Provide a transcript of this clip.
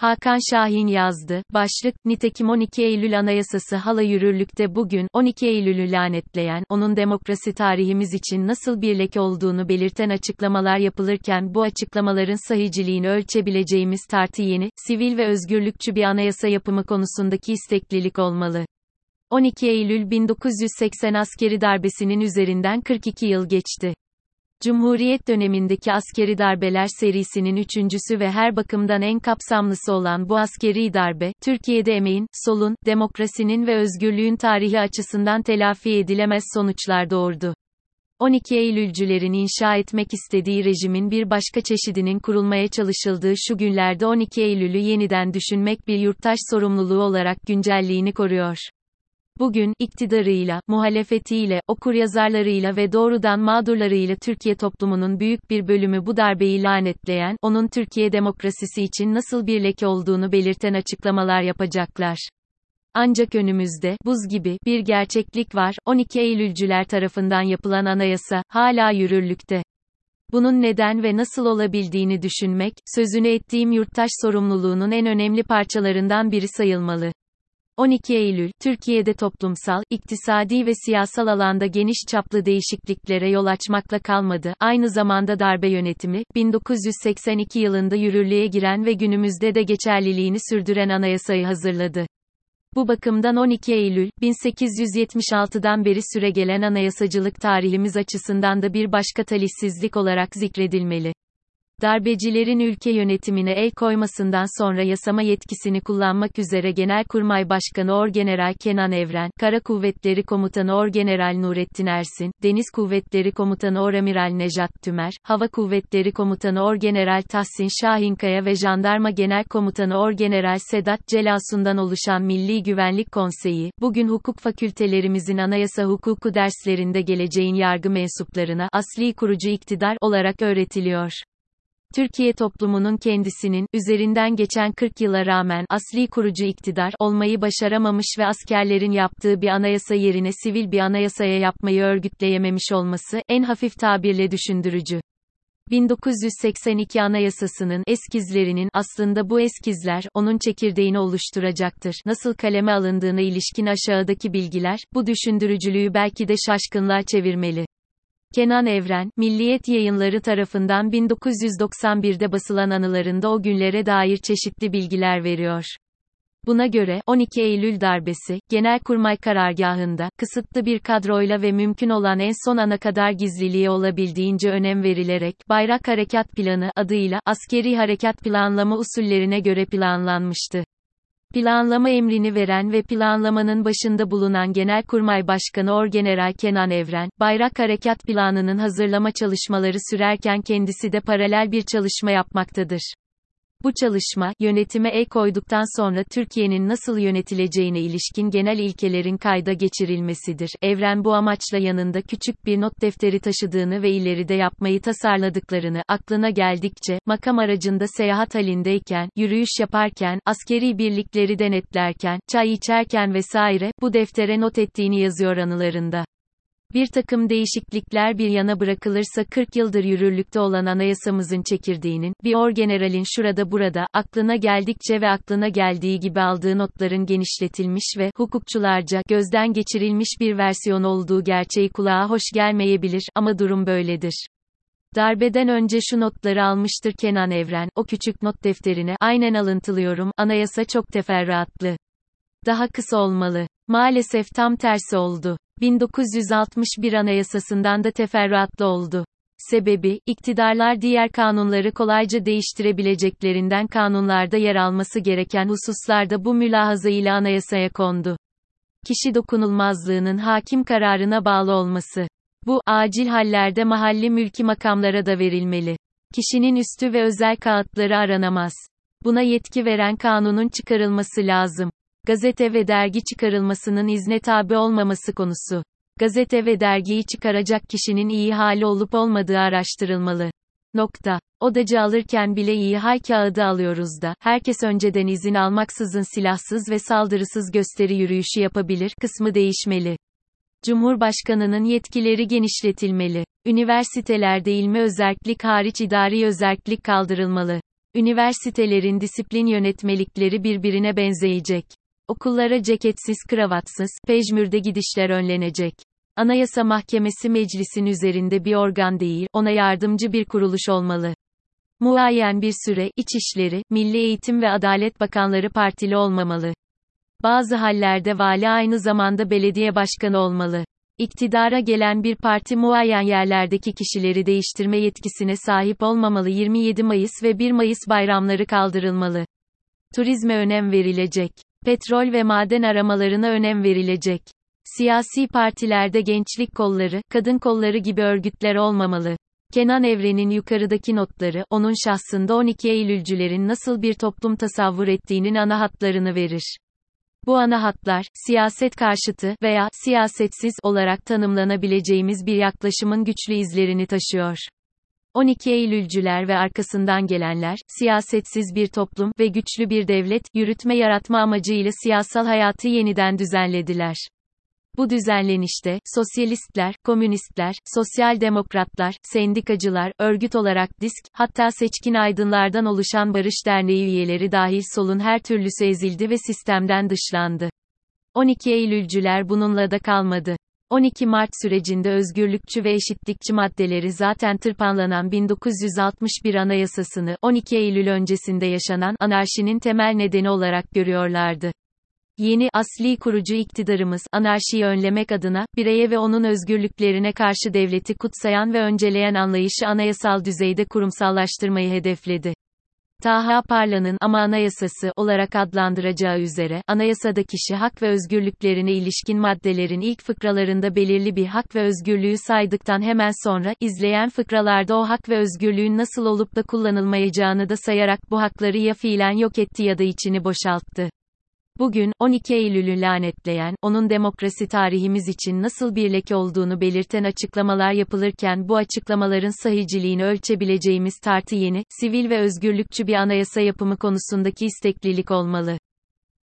Hakan Şahin yazdı. Başlık, nitekim 12 Eylül Anayasası hala yürürlükte bugün, 12 Eylül'ü lanetleyen, onun demokrasi tarihimiz için nasıl bir leke olduğunu belirten açıklamalar yapılırken bu açıklamaların sahiciliğini ölçebileceğimiz tartı yeni, sivil ve özgürlükçü bir anayasa yapımı konusundaki isteklilik olmalı. 12 Eylül 1980 askeri darbesinin üzerinden 42 yıl geçti. Cumhuriyet dönemindeki askeri darbeler serisinin üçüncüsü ve her bakımdan en kapsamlısı olan bu askeri darbe, Türkiye'de emeğin, solun, demokrasinin ve özgürlüğün tarihi açısından telafi edilemez sonuçlar doğurdu. 12 Eylülcülerin inşa etmek istediği rejimin bir başka çeşidinin kurulmaya çalışıldığı şu günlerde 12 Eylül'ü yeniden düşünmek bir yurttaş sorumluluğu olarak güncelliğini koruyor. Bugün, iktidarıyla, muhalefetiyle, okuryazarlarıyla ve doğrudan mağdurlarıyla Türkiye toplumunun büyük bir bölümü bu darbeyi lanetleyen, onun Türkiye demokrasisi için nasıl bir leke olduğunu belirten açıklamalar yapacaklar. Ancak önümüzde, buz gibi, bir gerçeklik var, 12 Eylülcüler tarafından yapılan anayasa, hala yürürlükte. Bunun neden ve nasıl olabildiğini düşünmek, sözünü ettiğim yurttaş sorumluluğunun en önemli parçalarından biri sayılmalı. 12 Eylül, Türkiye'de toplumsal, iktisadi ve siyasal alanda geniş çaplı değişikliklere yol açmakla kalmadı. Aynı zamanda darbe yönetimi, 1982 yılında yürürlüğe giren ve günümüzde de geçerliliğini sürdüren anayasayı hazırladı. Bu bakımdan 12 Eylül, 1876'dan beri süregelen anayasacılık tarihimiz açısından da bir başka talihsizlik olarak zikredilmeli. Darbecilerin ülke yönetimine el koymasından sonra yasama yetkisini kullanmak üzere Genelkurmay Başkanı Orgeneral Kenan Evren, Kara Kuvvetleri Komutanı Orgeneral Nurettin Ersin, Deniz Kuvvetleri Komutanı Oramiral Nejat Tümer, Hava Kuvvetleri Komutanı Orgeneral Tahsin Şahinkaya ve Jandarma Genel Komutanı Orgeneral Sedat Celasun'dan oluşan Milli Güvenlik Konseyi, bugün hukuk fakültelerimizin anayasa hukuku derslerinde geleceğin yargı mensuplarına asli kurucu iktidar olarak öğretiliyor. Türkiye toplumunun kendisinin, üzerinden geçen 40 yıla rağmen, asli kurucu iktidar, olmayı başaramamış ve askerlerin yaptığı bir anayasa yerine sivil bir anayasaya yapmayı örgütleyememiş olması, en hafif tabirle düşündürücü. 1982 Anayasası'nın eskizlerinin aslında bu eskizler onun çekirdeğini oluşturacaktır. Nasıl kaleme alındığına ilişkin aşağıdaki bilgiler bu düşündürücülüğü belki de şaşkınlığa çevirmeli. Kenan Evren, Milliyet Yayınları tarafından 1991'de basılan anılarında o günlere dair çeşitli bilgiler veriyor. Buna göre, 12 Eylül darbesi, Genelkurmay karargahında, kısıtlı bir kadroyla ve mümkün olan en son ana kadar gizliliğe olabildiğince önem verilerek, Bayrak Harekat Planı adıyla, askeri harekat planlama usullerine göre planlanmıştı. Planlama emrini veren ve planlamanın başında bulunan Genelkurmay Başkanı Orgeneral Kenan Evren, Bayrak Harekat Planı'nın hazırlama çalışmaları sürerken kendisi de paralel bir çalışma yapmaktadır. Bu çalışma, yönetime el koyduktan sonra Türkiye'nin nasıl yönetileceğine ilişkin genel ilkelerin kayda geçirilmesidir. Evren bu amaçla yanında küçük bir not defteri taşıdığını ve ileride yapmayı tasarladıklarını, aklına geldikçe, makam aracında seyahat halindeyken, yürüyüş yaparken, askeri birlikleri denetlerken, çay içerken vesaire, bu deftere not ettiğini yazıyor anılarında. Bir takım değişiklikler bir yana bırakılırsa 40 yıldır yürürlükte olan anayasamızın çekirdeğinin, bir orgeneralin şurada burada, aklına geldikçe ve aklına geldiği gibi aldığı notların genişletilmiş ve, hukukçularca, gözden geçirilmiş bir versiyon olduğu gerçeği kulağa hoş gelmeyebilir, ama durum böyledir. Darbeden önce şu notları almıştır Kenan Evren, o küçük not defterine, aynen alıntılıyorum, anayasa çok teferruatlı. Daha kısa olmalı. Maalesef tam tersi oldu. 1961 Anayasasından da teferruatlı oldu. Sebebi, iktidarlar diğer kanunları kolayca değiştirebileceklerinden kanunlarda yer alması gereken hususlarda bu mülahaza ile anayasaya kondu. Kişi dokunulmazlığının hakim kararına bağlı olması. Bu, acil hallerde mahalli mülki makamlara da verilmeli. Kişinin üstü ve özel kağıtları aranamaz. Buna yetki veren kanunun çıkarılması lazım. Gazete ve dergi çıkarılmasının izne tabi olmaması konusu. Gazete ve dergiyi çıkaracak kişinin iyi hali olup olmadığı araştırılmalı. Nokta. Odacı alırken bile iyi hal kağıdı alıyoruz da, herkes önceden izin almaksızın silahsız ve saldırısız gösteri yürüyüşü yapabilir, kısmı değişmeli. Cumhurbaşkanının yetkileri genişletilmeli. Üniversitelerde ilmi özerklik hariç idari özerklik kaldırılmalı. Üniversitelerin disiplin yönetmelikleri birbirine benzeyecek. Okullara ceketsiz kravatsız, pejmürde gidişler önlenecek. Anayasa Mahkemesi meclisin üzerinde bir organ değil, ona yardımcı bir kuruluş olmalı. Muayyen bir süre, İçişleri, Milli Eğitim ve Adalet Bakanları partili olmamalı. Bazı hallerde vali aynı zamanda belediye başkanı olmalı. İktidara gelen bir parti muayyen yerlerdeki kişileri değiştirme yetkisine sahip olmamalı 27 Mayıs ve 1 Mayıs bayramları kaldırılmalı. Turizme önem verilecek. Petrol ve maden aramalarına önem verilecek. Siyasi partilerde gençlik kolları, kadın kolları gibi örgütler olmamalı. Kenan Evren'in yukarıdaki notları, onun şahsında 12 Eylülcülerin nasıl bir toplum tasavvur ettiğinin ana hatlarını verir. Bu ana hatlar, siyaset karşıtı veya siyasetsiz olarak tanımlanabileceğimiz bir yaklaşımın güçlü izlerini taşıyor. 12 Eylülcüler ve arkasından gelenler, siyasetsiz bir toplum ve güçlü bir devlet, yürütme yaratma amacıyla siyasal hayatı yeniden düzenlediler. Bu düzenlenişte, sosyalistler, komünistler, sosyal demokratlar, sendikacılar, örgüt olarak disk, hatta seçkin aydınlardan oluşan Barış Derneği üyeleri dahil solun her türlüsü ezildi ve sistemden dışlandı. 12 Eylülcüler bununla da kalmadı. 12 Mart sürecinde özgürlükçü ve eşitlikçi maddeleri zaten tırpanlanan 1961 Anayasasını, 12 Eylül öncesinde yaşanan anarşinin temel nedeni olarak görüyorlardı. Yeni, asli kurucu iktidarımız, anarşiyi önlemek adına, bireye ve onun özgürlüklerine karşı devleti kutsayan ve önceleyen anlayışı anayasal düzeyde kurumsallaştırmayı hedefledi. Taha Parla'nın ama anayasası olarak adlandıracağı üzere, anayasada kişi hak ve özgürlüklerine ilişkin maddelerin ilk fıkralarında belirli bir hak ve özgürlüğü saydıktan hemen sonra, izleyen fıkralarda o hak ve özgürlüğün nasıl olup da kullanılmayacağını da sayarak bu hakları ya fiilen yok etti ya da içini boşalttı. Bugün, 12 Eylül'ü lanetleyen, onun demokrasi tarihimiz için nasıl bir leke olduğunu belirten açıklamalar yapılırken bu açıklamaların sahiciliğini ölçebileceğimiz tartı yeni, sivil ve özgürlükçü bir anayasa yapımı konusundaki isteklilik olmalı.